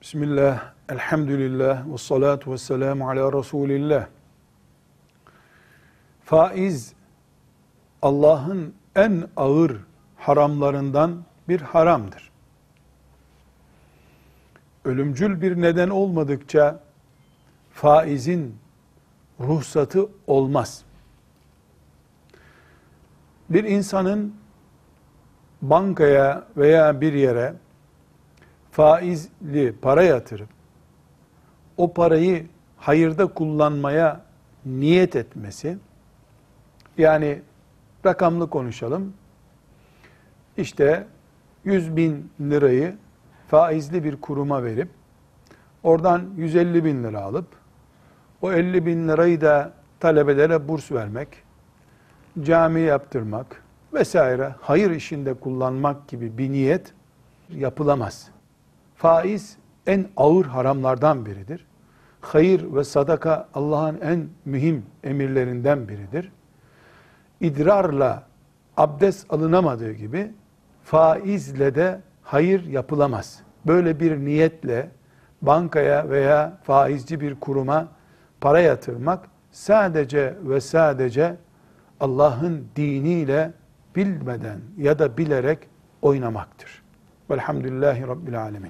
Bismillah, elhamdülillah, ve salatu ve selamu ala Resulillah. Faiz, Allah'ın en ağır haramlarından bir haramdır. Ölümcül bir neden olmadıkça faizin ruhsatı olmaz. Bir insanın bankaya veya bir yere faizli para yatırıp o parayı hayırda kullanmaya niyet etmesi yani rakamlı konuşalım işte 100 bin lirayı faizli bir kuruma verip oradan 150 bin lira alıp o 50 bin lirayı da talebelere burs vermek, cami yaptırmak vesaire hayır işinde kullanmak gibi bir niyet yapılamaz. Faiz en ağır haramlardan biridir. Hayır ve sadaka Allah'ın en mühim emirlerinden biridir. İdrarla abdest alınamadığı gibi faizle de hayır yapılamaz. Böyle bir niyetle bankaya veya faizci bir kuruma para yatırmak sadece ve sadece Allah'ın diniyle bilmeden ya da bilerek oynamaktır. Velhamdülillahi Rabbil Alemin.